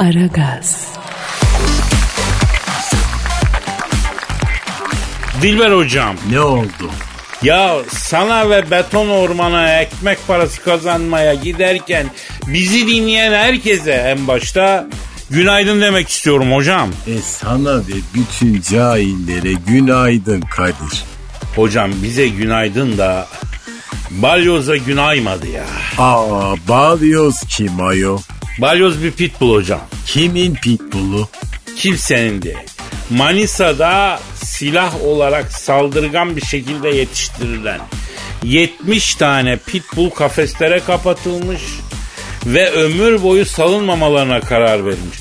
Aragaz. Dilber hocam. Ne oldu? Ya sana ve beton ormana ekmek parası kazanmaya giderken bizi dinleyen herkese en başta günaydın demek istiyorum hocam. E sana ve bütün cahillere günaydın Kadir. Hocam bize günaydın da balyoza günaymadı ya. Aa bağlıyoruz kim ayo? Balyoz bir pitbull hocam. Kimin pitbullu? Kimsenin değil. Manisa'da silah olarak saldırgan bir şekilde yetiştirilen 70 tane pitbull kafeslere kapatılmış ve ömür boyu salınmamalarına karar verilmiş.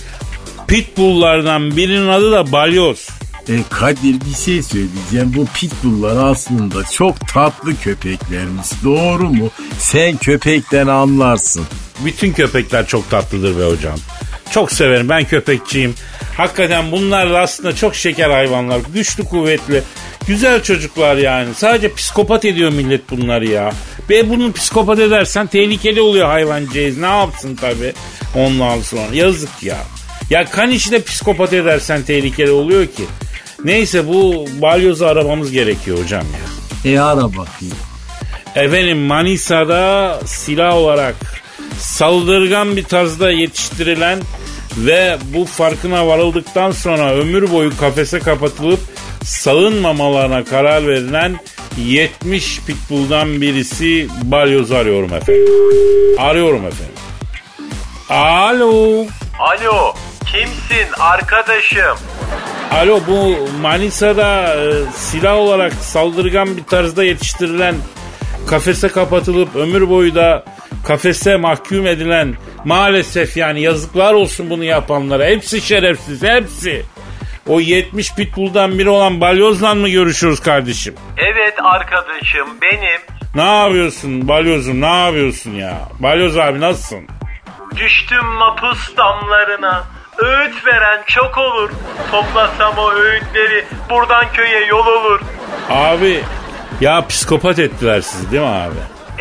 Pitbulllardan birinin adı da Balyoz. E Kadir bir şey söyleyeceğim. Bu pitbulllar aslında çok tatlı köpeklermiş. Doğru mu? Sen köpekten anlarsın. Bütün köpekler çok tatlıdır be hocam. Çok severim ben köpekçiyim. Hakikaten bunlar da aslında çok şeker hayvanlar. Güçlü kuvvetli. Güzel çocuklar yani. Sadece psikopat ediyor millet bunları ya. Ve bunu psikopat edersen tehlikeli oluyor hayvancağız. Ne yapsın tabi ondan sonra. Yazık ya. Ya kan işi de psikopat edersen tehlikeli oluyor ki. Neyse bu balyozu arabamız gerekiyor hocam ya. E ara bakayım. Efendim Manisa'da silah olarak saldırgan bir tarzda yetiştirilen ve bu farkına varıldıktan sonra ömür boyu kafese kapatılıp salınmamalarına karar verilen 70 pitbull'dan birisi balyoz arıyorum efendim. Arıyorum efendim. Alo. Alo, kimsin arkadaşım? Alo bu Manisa'da e, silah olarak saldırgan bir tarzda yetiştirilen kafese kapatılıp ömür boyu da kafese mahkum edilen maalesef yani yazıklar olsun bunu yapanlara. Hepsi şerefsiz hepsi. O 70 pitbull'dan biri olan balyozla mı görüşüyoruz kardeşim? Evet arkadaşım benim. Ne yapıyorsun balyozum ne yapıyorsun ya? Balyoz abi nasılsın? Düştüm mapus damlarına. Öğüt veren çok olur. Toplasam o öğütleri buradan köye yol olur. Abi ya psikopat ettiler sizi değil mi abi?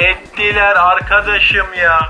Ettiler arkadaşım ya.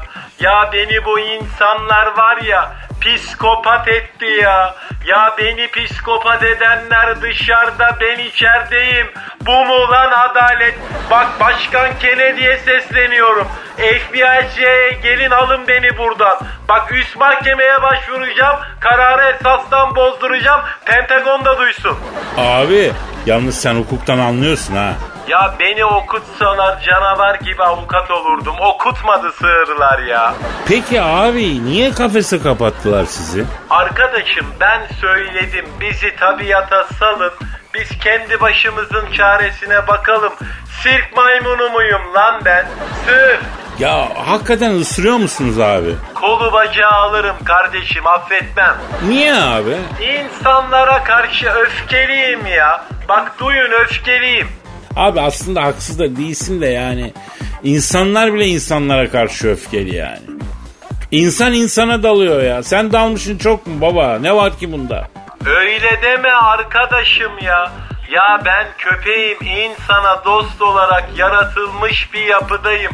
Ya beni bu insanlar var ya psikopat etti ya. Ya beni psikopat edenler dışarıda ben içerideyim. Bu mu lan adalet? Bak Başkan Kennedy'ye sesleniyorum. FBI'ye gelin alın beni buradan. Bak üst mahkemeye başvuracağım. Kararı esastan bozduracağım. Pentagon da duysun. Abi yalnız sen hukuktan anlıyorsun ha. Ya beni okutsalar canavar gibi avukat olurdum. Okutmadı sığırlar ya. Peki abi niye kafese kapattılar sizi? Arkadaşım ben söyledim bizi tabiata salın. Biz kendi başımızın çaresine bakalım. Sirk maymunu muyum lan ben? Sığır. Ya hakikaten ısırıyor musunuz abi? Kolu bacağı alırım kardeşim affetmem. Niye abi? İnsanlara karşı öfkeliyim ya. Bak duyun öfkeliyim. Abi aslında haksız da değilsin de yani. insanlar bile insanlara karşı öfkeli yani. İnsan insana dalıyor ya. Sen dalmışın çok mu baba? Ne var ki bunda? Öyle deme arkadaşım ya. Ya ben köpeğim insana dost olarak yaratılmış bir yapıdayım.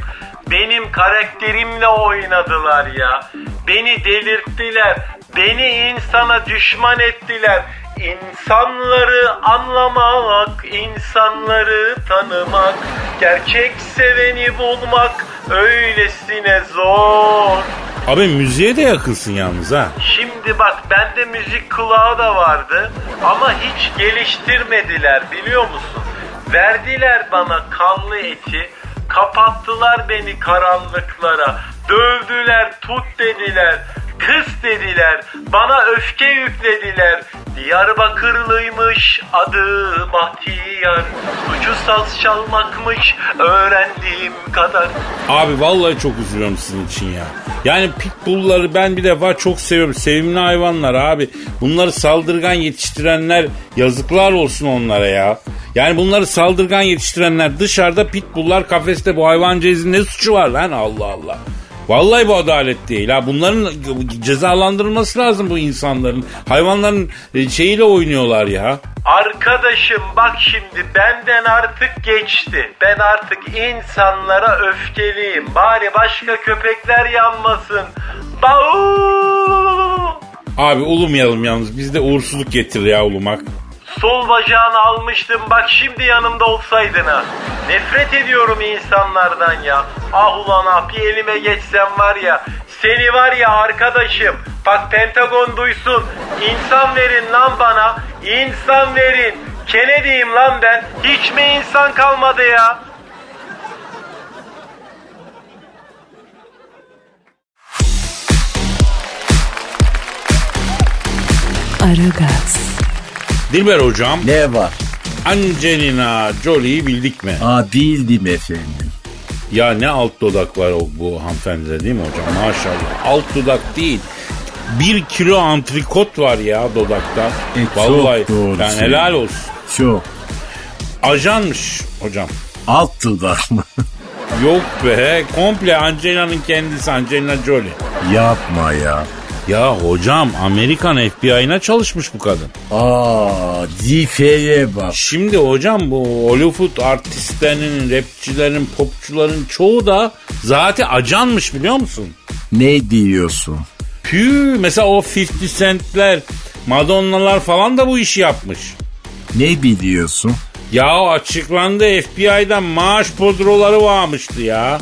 Benim karakterimle oynadılar ya. Beni delirttiler. Beni insana düşman ettiler. İnsanları anlamak, insanları tanımak, gerçek seveni bulmak öylesine zor. Abi müziğe de yakınsın yalnız ha. Şimdi bak bende müzik kulağı da vardı ama hiç geliştirmediler biliyor musun? Verdiler bana kanlı eti, kapattılar beni karanlıklara, dövdüler, tut dediler, kız dediler, bana öfke yüklediler. Diyarbakırlıymış adı Bahtiyar, suçu saz çalmakmış öğrendiğim kadar. Abi vallahi çok üzülüyorum sizin için ya. Yani pitbullları ben bir defa çok seviyorum. Sevimli hayvanlar abi. Bunları saldırgan yetiştirenler yazıklar olsun onlara ya. Yani bunları saldırgan yetiştirenler dışarıda pitbulllar kafeste bu hayvancağızın ne suçu var lan Allah Allah. Vallahi bu adalet değil ha. Bunların cezalandırılması lazım bu insanların. Hayvanların e, şeyiyle oynuyorlar ya. Arkadaşım bak şimdi benden artık geçti. Ben artık insanlara öfkeliyim. Bari başka köpekler yanmasın. Bau! Abi ulumayalım yalnız. Bizde uğursuzluk getirir ya ulumak. Sol bacağını almıştım bak şimdi yanımda olsaydın ha. Nefret ediyorum insanlardan ya. Ah ulan ah bir elime geçsem var ya. Seni var ya arkadaşım. Bak Pentagon duysun. İnsan verin lan bana. İnsan verin. Kennedy'yim lan ben. Hiç mi insan kalmadı ya? Aragaz, Dilber hocam Ne var? Angelina Jolie'yi bildik mi? Aa bildim efendim. Ya ne alt dudak var o, bu hanımefendide değil mi hocam? Maşallah. Alt dudak değil. Bir kilo antrikot var ya dudakta. E, çok Vallahi doğru yani helal olsun. Çok. Ajanmış hocam. Alt dudak mı? Yok be. Komple Angelina'nın kendisi Angelina Jolie. Yapma ya. Ya hocam Amerikan FBI'ına çalışmış bu kadın. Aa zifeye bak. Şimdi hocam bu Hollywood artistlerinin, rapçilerin, popçuların çoğu da zaten ajanmış biliyor musun? Ne diyorsun? Pü mesela o 50 Cent'ler, Madonna'lar falan da bu işi yapmış. Ne biliyorsun? Ya açıklandı FBI'dan maaş pudroları varmıştı ya.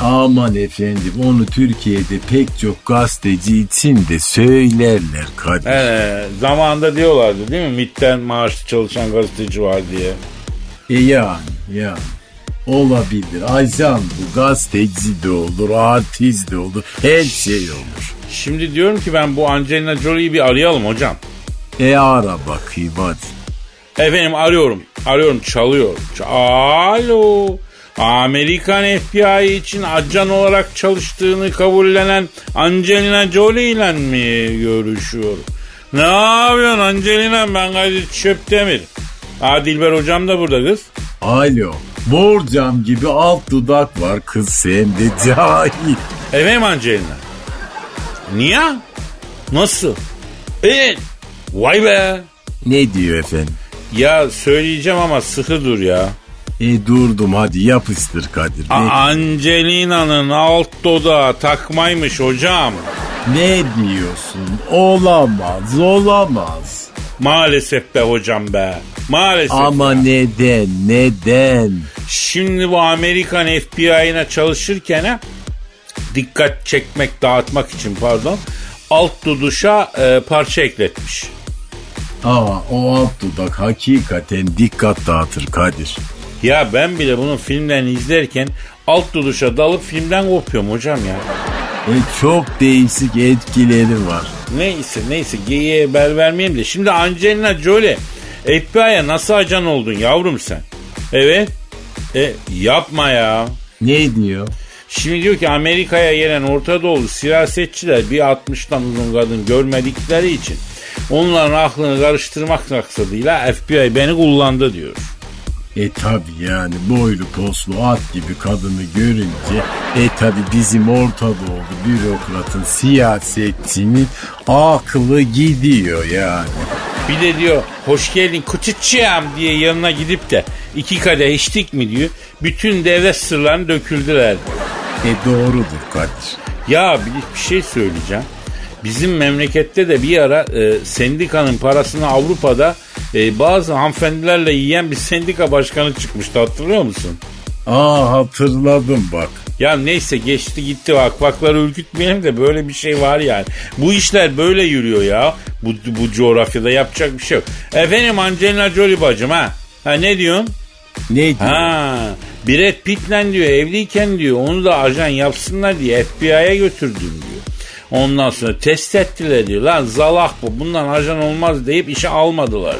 Aman efendim onu Türkiye'de pek çok gazeteci için de söylerler Kadir. Ee, zamanında diyorlardı değil mi? MIT'ten maaşlı çalışan gazeteci var diye. E yani yani. Olabilir. Ajan bu gazeteci de olur, artist de olur, her şey olur. Şimdi diyorum ki ben bu Angelina Jolie'yi bir arayalım hocam. E ara bakayım hadi. Efendim arıyorum. Arıyorum çalıyor. Ç- Alo. Amerikan FBI için ajan olarak çalıştığını kabullenen Angelina Jolie ile mi görüşüyorum? Ne yapıyorsun Angelina? Ben Kadir Çöptemir. Ha Dilber hocam da burada kız. Alo. Borcam gibi alt dudak var kız sen de cahil. Efendim Angelina. Niye? Nasıl? Evet. Vay be. Ne diyor efendim? Ya söyleyeceğim ama sıkı dur ya. E durdum hadi yapıştır Kadir. Ne, Angelina'nın alt dodağı takmaymış hocam. ne diyorsun? Olamaz olamaz. Maalesef be hocam be. Maalesef. Ama ya. neden neden? Şimdi bu Amerikan FBI'ına çalışırken ha, dikkat çekmek dağıtmak için pardon alt duduşa e, parça ekletmiş. Aa o alt dudak hakikaten dikkat dağıtır Kadir. Ya ben bile bunun filmlerini izlerken alt duduşa dalıp filmden kopuyorum hocam ya. E çok değişik etkileri var. Neyse neyse geyiğe bel vermeyeyim de. Şimdi Angelina Jolie FBI'ye nasıl ajan oldun yavrum sen? Evet. E, yapma ya. Ne diyor? Şimdi diyor ki Amerika'ya gelen Orta Doğulu siyasetçiler bir 60'tan uzun kadın görmedikleri için onların aklını karıştırmak maksadıyla FBI beni kullandı diyor. E tabi yani boylu poslu at gibi kadını görünce e tabi bizim Orta Doğulu bürokratın siyasetçinin aklı gidiyor yani. Bir de diyor hoş geldin kuçuççuyam diye yanına gidip de iki kadeh içtik mi diyor. Bütün devlet sırlarını döküldüler. E doğrudur Kadir. Ya bir, bir şey söyleyeceğim. Bizim memlekette de bir ara e, sendikanın parasını Avrupa'da e, bazı hanımefendilerle yiyen bir sendika başkanı çıkmıştı hatırlıyor musun? Aa hatırladım bak. Ya neyse geçti gitti vakvakları ürkütmeyelim de böyle bir şey var yani. Bu işler böyle yürüyor ya. Bu, bu coğrafyada yapacak bir şey yok. Efendim Angelina Jolie bacım ha. Ha ne diyorsun? Ne diyor? Ha Brad Pitt'le diyor evliyken diyor onu da ajan yapsınlar diye FBI'ye götürdüm diyor. Ondan sonra test ettiler diyor. Lan zalak bu bundan ajan olmaz deyip işe almadılar.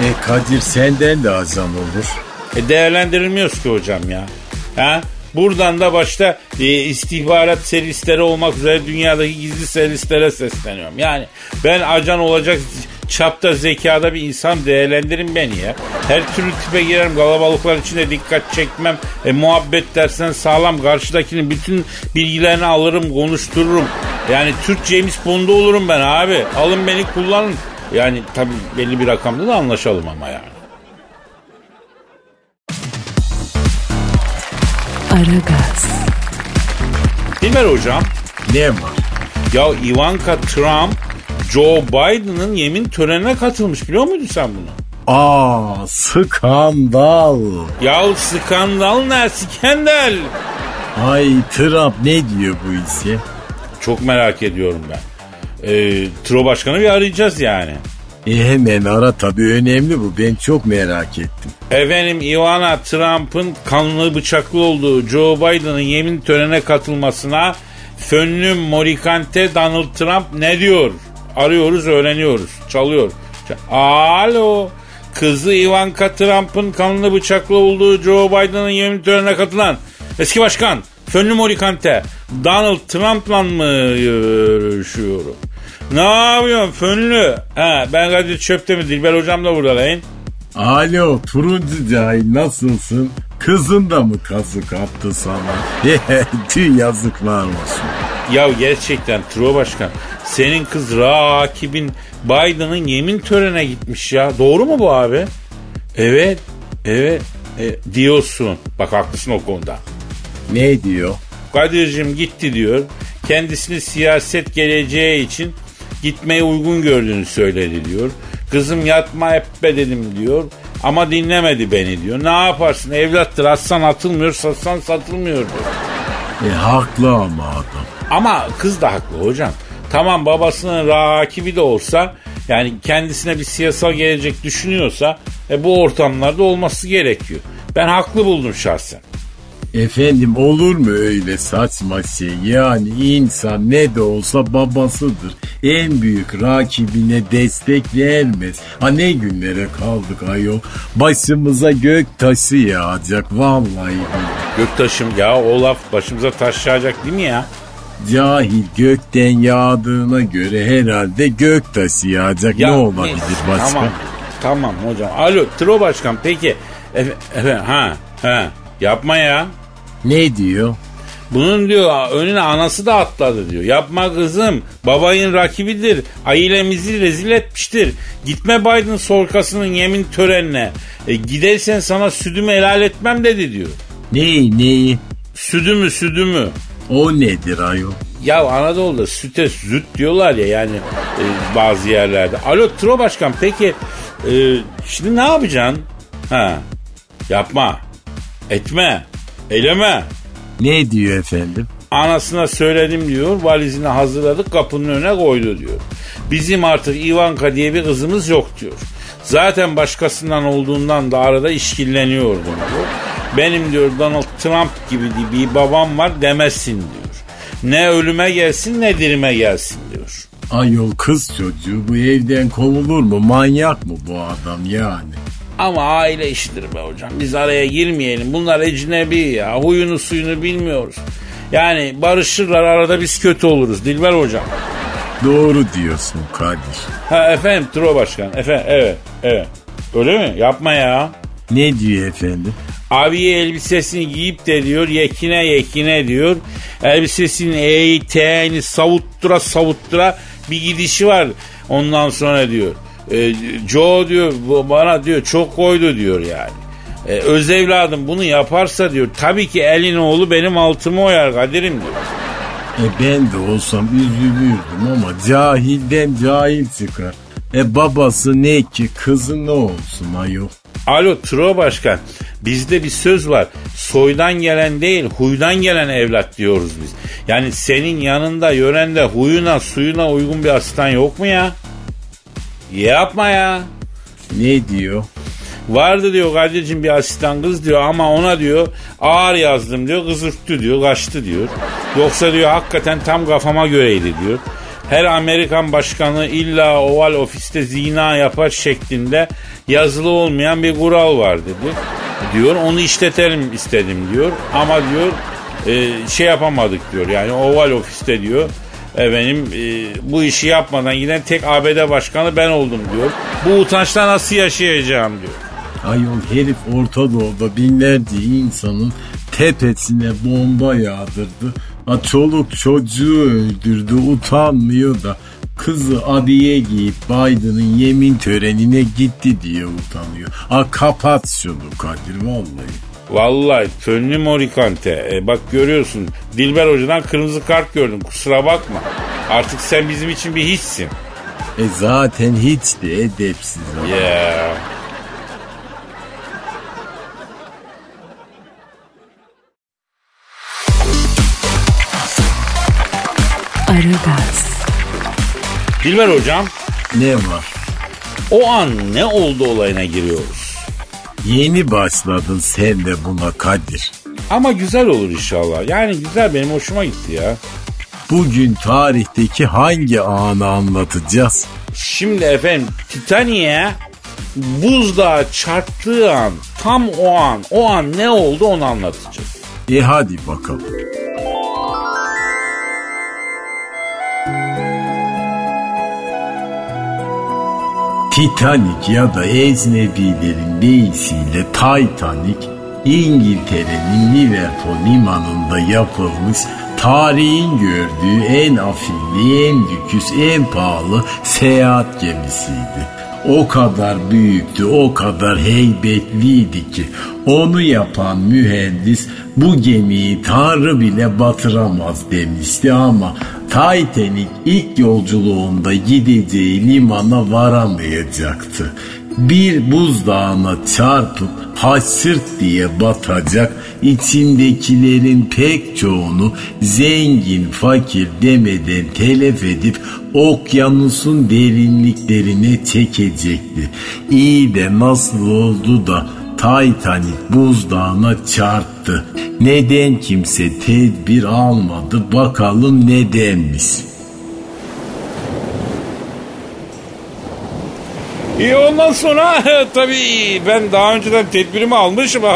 E Kadir senden de ajan olur. E değerlendirilmiyoruz ki hocam ya. Ha? Buradan da başta e, istihbarat servisleri olmak üzere dünyadaki gizli servislere sesleniyorum. Yani ben ajan olacak çapta zekada bir insan değerlendirin beni ya. Her türlü tipe girerim kalabalıklar içinde dikkat çekmem. E, muhabbet dersen sağlam karşıdakinin bütün bilgilerini alırım konuştururum. Yani Türk James Bond'u olurum ben abi. Alın beni kullanın. Yani tabii belli bir rakamda da anlaşalım ama yani. Aragaz, Dilber hocam Ne var? ya Ivanka Trump Joe Biden'ın yemin törenine katılmış biliyor muydun sen bunu? Aa skandal. Ya skandal ne skandal? Ay Trump ne diyor bu işe? Çok merak ediyorum ben. Ee, Tro Başkanı bir arayacağız yani. E hemen ara tabii önemli bu. Ben çok merak ettim. Efendim Ivana Trump'ın kanlı bıçaklı olduğu Joe Biden'ın yemin törenine katılmasına fönlü Morikante Donald Trump ne diyor? Arıyoruz öğreniyoruz. Çalıyor. Alo. Kızı Ivanka Trump'ın kanlı bıçaklı olduğu Joe Biden'ın yemin törenine katılan eski başkan Fönlü Morikante Donald Trump'la mı görüşüyorum? Ne yapıyorsun Fönlü? Ha, ben Kadir Çöp'te mi? Dilber hocam da burada lan. Alo turuncu cahil nasılsın? Kızın da mı kazık attı sana? Tüh yazıklar olsun. Ya gerçekten Tro Başkan senin kız rakibin Biden'ın yemin törenine gitmiş ya. Doğru mu bu abi? Evet. Evet. E, diyorsun. Bak haklısın o konuda. Ne diyor? Kadir'cim gitti diyor. Kendisini siyaset geleceği için gitmeye uygun gördüğünü söyledi diyor. Kızım yatma hep be dedim diyor. Ama dinlemedi beni diyor. Ne yaparsın evlattır atsan atılmıyor satsan satılmıyor diyor. E haklı ama adam. Ama kız da haklı hocam. Tamam babasının rakibi de olsa yani kendisine bir siyasal gelecek düşünüyorsa e, bu ortamlarda olması gerekiyor. Ben haklı buldum şahsen. Efendim olur mu öyle saçma şey? Yani insan ne de olsa babasıdır. En büyük rakibine destek vermez. Ha ne günlere kaldık ayol. Başımıza gök taşı yağacak vallahi. billahi. Göktaşım ya o laf başımıza taş yağacak değil mi ya? Cahil gökten yağdığına göre herhalde gök taşı yağacak Ya ne olabilir başka? Tamam, tamam hocam. Alo Tro Başkan peki. Efe, efe, ha, ha, yapma ya. Ne diyor? Bunun diyor önüne anası da atladı diyor. Yapma kızım. Babayın rakibidir. Ailemizi rezil etmiştir. Gitme Biden sorkasının yemin törenine. E, gidersen sana südümü helal etmem dedi diyor. Neyi neyi? Südümü südümü. O nedir ayol? Ya Anadolu'da süte züt diyorlar ya yani e, bazı yerlerde. Alo Tro Başkan peki e, şimdi ne yapacaksın? Ha, yapma, etme, eyleme. Ne diyor efendim? Anasına söyledim diyor valizini hazırladık kapının önüne koydu diyor. Bizim artık Ivanka diye bir kızımız yok diyor. Zaten başkasından olduğundan da arada işkilleniyordum diyor. Benim diyor Donald Trump gibi bir babam var demesin diyor. Ne ölüme gelsin ne dirime gelsin diyor. Ayol kız çocuğu bu evden kovulur mu? Manyak mı bu adam yani? Ama aile işidir be hocam. Biz araya girmeyelim. Bunlar ecnebi ya. Huyunu suyunu bilmiyoruz. Yani barışırlar arada biz kötü oluruz. Dilber hocam. Doğru diyorsun Kadir. Ha efendim Tro Başkan. Efendim evet evet. Öyle mi? Yapma ya. Ne diyor efendim? Abiye elbisesini giyip de diyor yekine yekine diyor. Elbisesinin eğiteğini savuttura savuttura bir gidişi var. Ondan sonra diyor. E, Joe diyor bu bana diyor çok koydu diyor yani. E, öz evladım bunu yaparsa diyor tabii ki elin oğlu benim altımı oyar Kadir'im diyor. E ben de olsam üzülürdüm ama cahilden cahil çıkar. E babası ne ki kızı ne olsun ayol. Alo Tro Başkan bizde bir söz var. Soydan gelen değil huydan gelen evlat diyoruz biz. Yani senin yanında yörende huyuna suyuna uygun bir asistan yok mu ya? Yapma ya. Ne diyor? Vardı diyor kardeşim bir asistan kız diyor ama ona diyor ağır yazdım diyor kız diyor kaçtı diyor. Yoksa diyor hakikaten tam kafama göreydi diyor. Her Amerikan başkanı illa oval ofiste zina yapar şeklinde yazılı olmayan bir kural var dedi. Diyor onu işletelim istedim diyor ama diyor e, şey yapamadık diyor yani oval ofiste diyor efendim e, bu işi yapmadan giden tek ABD başkanı ben oldum diyor. Bu utançla nasıl yaşayacağım diyor. Ayol herif Orta Doğu'da binlerce insanın tepesine bomba yağdırdı. Ha, çoluk çocuğu öldürdü utanmıyor da kızı abiye giyip Biden'ın yemin törenine gitti diye utanıyor. Ha kapat şunu Kadir vallahi. Vallahi Fönlü Morikante e, bak görüyorsun Dilber Hoca'dan kırmızı kart gördüm kusura bakma. Artık sen bizim için bir hissin. E zaten hiç de edepsiz. Ya. Aragaz, Dilber hocam Ne var? o an ne oldu olayına giriyoruz. Yeni başladın sen de buna Kadir. Ama güzel olur inşallah. Yani güzel benim hoşuma gitti ya. Bugün tarihteki hangi anı anlatacağız? Şimdi efendim Titanic'e buzdağı çarptığı an tam o an o an ne oldu onu anlatacağız. E hadi bakalım. Titanic ya da ecnebilerin deyisiyle Titanic İngiltere'nin Liverpool limanında yapılmış tarihin gördüğü en afilli, en lüküs, en pahalı seyahat gemisiydi. O kadar büyüktü, o kadar heybetliydi ki onu yapan mühendis bu gemiyi Tanrı bile batıramaz demişti ama Titanic ilk yolculuğunda gideceği limana varamayacaktı. Bir buzdağına çarpıp hasırt diye batacak, içindekilerin pek çoğunu zengin fakir demeden telef edip okyanusun derinliklerine çekecekti. İyi de nasıl oldu da Titanic buzdağına çarptı. Neden kimse tedbir almadı bakalım nedenmiş. İyi ondan sonra tabii ben daha önceden tedbirimi almışım.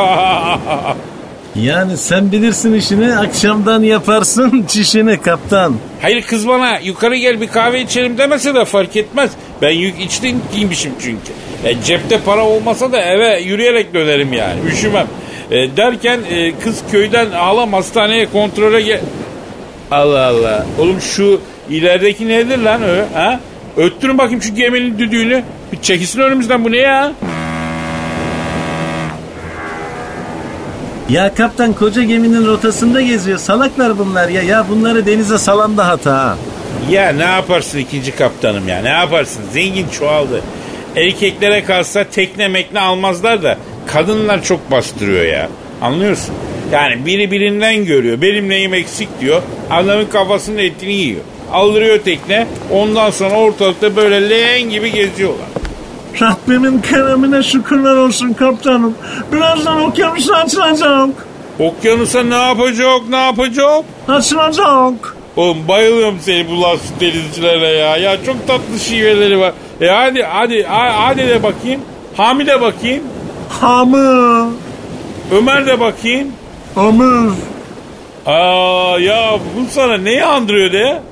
Yani sen bilirsin işini akşamdan yaparsın çişini kaptan. Hayır kız bana yukarı gel bir kahve içelim demese de fark etmez. Ben yük içtim giymişim çünkü. E, cepte para olmasa da eve yürüyerek dönerim yani. Üşümem. E, derken e, kız köyden halam hastaneye kontrole gel... Allah Allah. Oğlum şu ilerideki nedir lan o? Ha? Öttürün bakayım şu geminin düdüğünü. Bir çekilsin önümüzden bu ne ya? Ya kaptan koca geminin rotasında geziyor salaklar bunlar ya. Ya bunları denize salan da hata ha. Ya ne yaparsın ikinci kaptanım ya ne yaparsın zengin çoğaldı. Erkeklere kalsa tekne mekne almazlar da kadınlar çok bastırıyor ya anlıyorsun. Yani biri birinden görüyor benim neyim eksik diyor adamın kafasının etini yiyor. Aldırıyor tekne ondan sonra ortalıkta böyle leğen gibi geziyorlar. Rabbimin keremine şükürler olsun kaptanım. Birazdan okyanusa açılacak. Okyanusa ne yapacak ne yapacak? Açılacak. Oğlum bayılıyorum seni bu laf denizcilere ya. Ya çok tatlı şiveleri var. E hadi hadi ha- hadi de bakayım. Hami de bakayım. Hamı. Ömer de bakayım. Ömür. Aa ya bu sana neyi andırıyor de?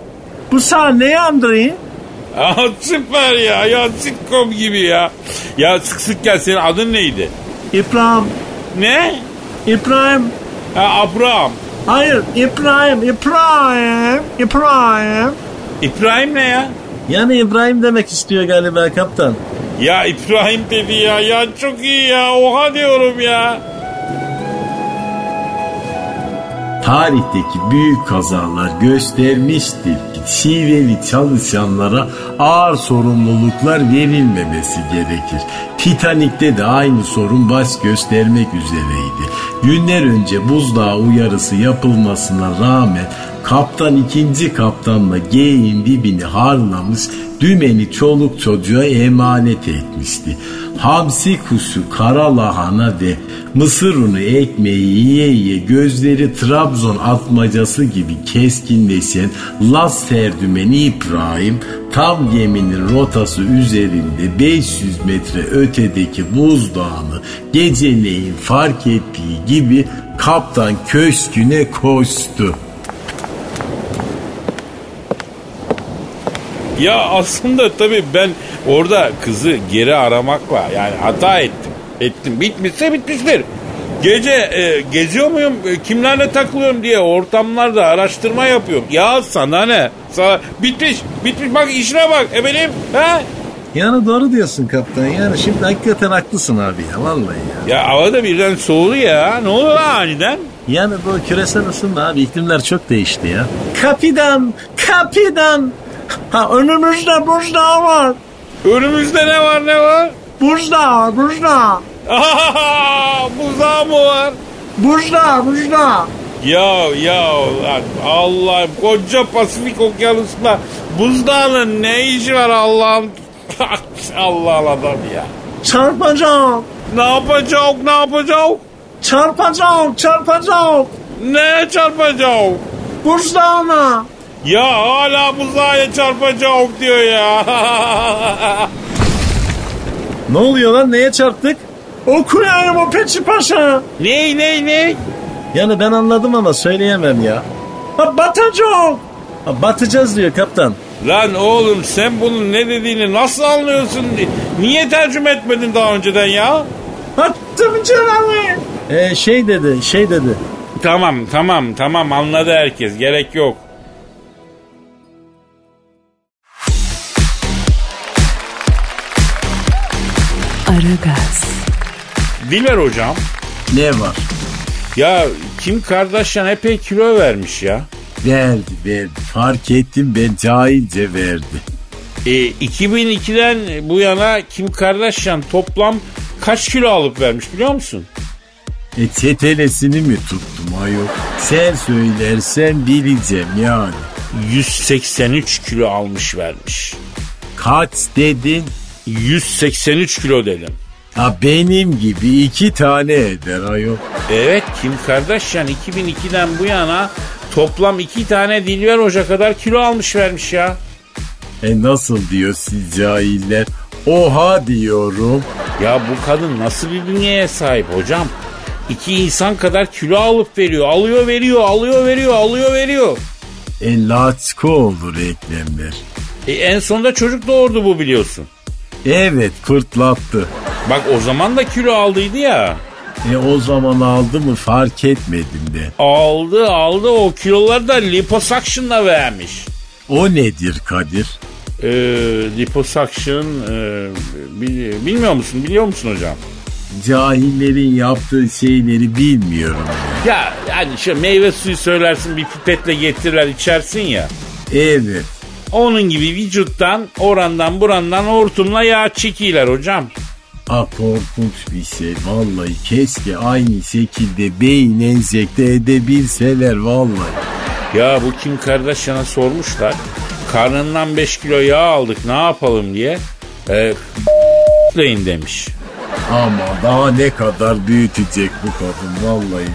Bu sana ne andırıyor? Aa, süper ya ya sitcom gibi ya. Ya sık sık gel senin adın neydi? İbrahim. Ne? İbrahim. Ha Abraham. Hayır İbrahim. İbrahim. İbrahim. İbrahim ne ya? Yani İbrahim demek istiyor galiba kaptan. Ya İbrahim dedi ya ya çok iyi ya oha diyorum ya. Tarihteki büyük kazalar göstermiştir ki şiveli çalışanlara ağır sorumluluklar verilmemesi gerekir. Titanik'te de aynı sorun baş göstermek üzereydi. Günler önce buzdağı uyarısı yapılmasına rağmen kaptan ikinci kaptanla geyin dibini harlamış dümeni çoluk çocuğa emanet etmişti. Hamsi kuşu, kara lahana ve mısır unu ekmeği yiye yiye gözleri Trabzon atmacası gibi keskinleşen Las Serdümeni İbrahim tam geminin rotası üzerinde 500 metre ötedeki buzdağını geceleyin fark ettiği gibi kaptan köşküne koştu. Ya aslında tabii ben orada kızı geri aramakla yani hata ettim. Ettim. Bitmişse bitmiştir. Gece e, geziyor muyum, e, kimlerle takılıyorum diye ortamlarda araştırma yapıyorum. Ya sana ne? Sana, bitmiş, bitmiş bak işine bak efendim. Ha? Yani doğru diyorsun kaptan. Yani şimdi hakikaten haklısın abi ya vallahi ya. Ya havada birden soğudu ya. Ne oluyor aniden? Yani bu küresel ısınma abi iklimler çok değişti ya. Kapidan, kapidan. Ha önümüzde buzdağı var. Önümüzde ne var ne var? Buzdağı, buzdağı. Buzağı mı var? Buzdağı, buzdağı. Ya ya Allah koca Pasifik okyanusunda buzdağının ne işi var Allah'ım Allah adam ya. Çarpacak. Ne yapacak ne yapacak? Çarpacak, çarpacak. Ne çarpacak? Buzdağına. Ya hala buzağa çarpacak diyor ya. Ne oluyor lan? Neye çarptık? Okuyayım o Peçi Paşa. ne ne ne? Yani ben anladım ama söyleyemem ya. Ha batacak. Ha, batacağız diyor kaptan. Lan oğlum sen bunun ne dediğini nasıl anlıyorsun? Niye tercüme etmedin daha önceden ya? Attım canımı. Ee, şey dedi, şey dedi. Tamam tamam tamam anladı herkes gerek yok. Aragaz, Dilber hocam Ne var? ya Kim Kardashian epey kilo vermiş ya. Verdi verdi. Fark ettim ben cahilce verdi. E, 2002'den bu yana Kim Kardashian toplam kaç kilo alıp vermiş biliyor musun? E çetelesini mi tuttum ayol? Sen söylersen bileceğim yani. 183 kilo almış vermiş. Kaç dedin? 183 kilo dedim. Ha benim gibi iki tane eder ayol. Evet Kim Kardashian 2002'den bu yana toplam iki tane Dilber Hoca kadar kilo almış vermiş ya. E nasıl diyor siz cahiller? Oha diyorum. Ya bu kadın nasıl bir bünyeye sahip hocam? İki insan kadar kilo alıp veriyor. Alıyor veriyor, alıyor veriyor, alıyor veriyor. E laçko olur eklemler. E, en sonunda çocuk doğurdu bu biliyorsun. Evet fırtlattı. Bak o zaman da kilo aldıydı ya. E o zaman aldı mı fark etmedim de. Aldı aldı o kiloları da liposuction'la vermiş. O nedir Kadir? Ee, liposuction e, bil- bilmiyor musun biliyor musun hocam? Cahillerin yaptığı şeyleri bilmiyorum. Ya hani şu meyve suyu söylersin bir pipetle getirirler içersin ya. Evet. Onun gibi vücuttan orandan burandan hortumla yağ çekiyorlar hocam. A korkunç bir şey. Vallahi keşke aynı şekilde beyin enjekte edebilseler vallahi. Ya bu Kim Kardashian'a sormuşlar. Karnından 5 kilo yağ aldık ne yapalım diye. E, deyin demiş. Ama daha ne kadar büyütecek bu kadın vallahi.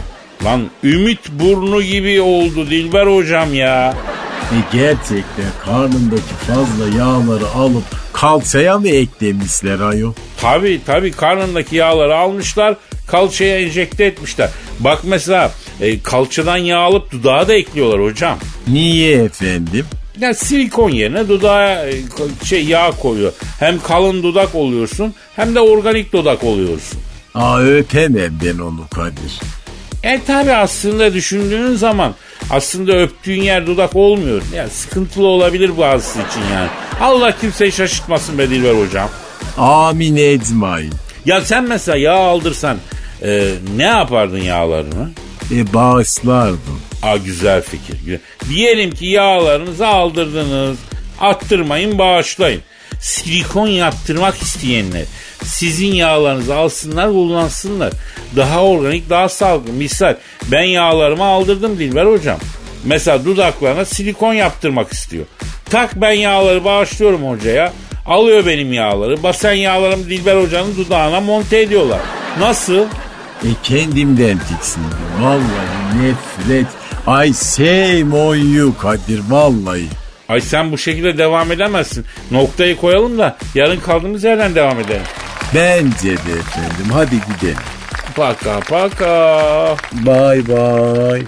Lan ümit burnu gibi oldu Dilber hocam ya. E gerçekten karnındaki fazla yağları alıp kalçaya mı eklemişler ayol? Tabi tabi karnındaki yağları almışlar kalçaya enjekte etmişler. Bak mesela e, kalçadan yağ alıp dudağa da ekliyorlar hocam. Niye efendim? Ya silikon yerine dudağa e, şey yağ koyuyor. Hem kalın dudak oluyorsun hem de organik dudak oluyorsun. Aa öpemem ben onu Kadir. E tabi aslında düşündüğün zaman aslında öptüğün yer dudak olmuyor. Ya sıkıntılı olabilir bazısı için yani. Allah kimseyi şaşırtmasın be Dilber hocam. Amin ecmain. Ya sen mesela yağ aldırsan e, ne yapardın yağlarını? E bağışlardım. Aa güzel fikir. Güzel. Diyelim ki yağlarınızı aldırdınız. Attırmayın bağışlayın. Silikon yaptırmak isteyenler sizin yağlarınızı alsınlar kullansınlar. Daha organik daha sağlıklı. Misal ben yağlarımı aldırdım Dilber hocam. Mesela dudaklarına silikon yaptırmak istiyor. Tak ben yağları bağışlıyorum hocaya. Alıyor benim yağları. Basen yağlarımı Dilber hocanın dudağına monte ediyorlar. Nasıl? E kendimden tiksindim. Vallahi nefret. Ay shame on you Kadir vallahi. Ay sen bu şekilde devam edemezsin. Noktayı koyalım da yarın kaldığımız yerden devam edelim. Bence de efendim. Hadi gidelim. Пока-пока. Бай-бай.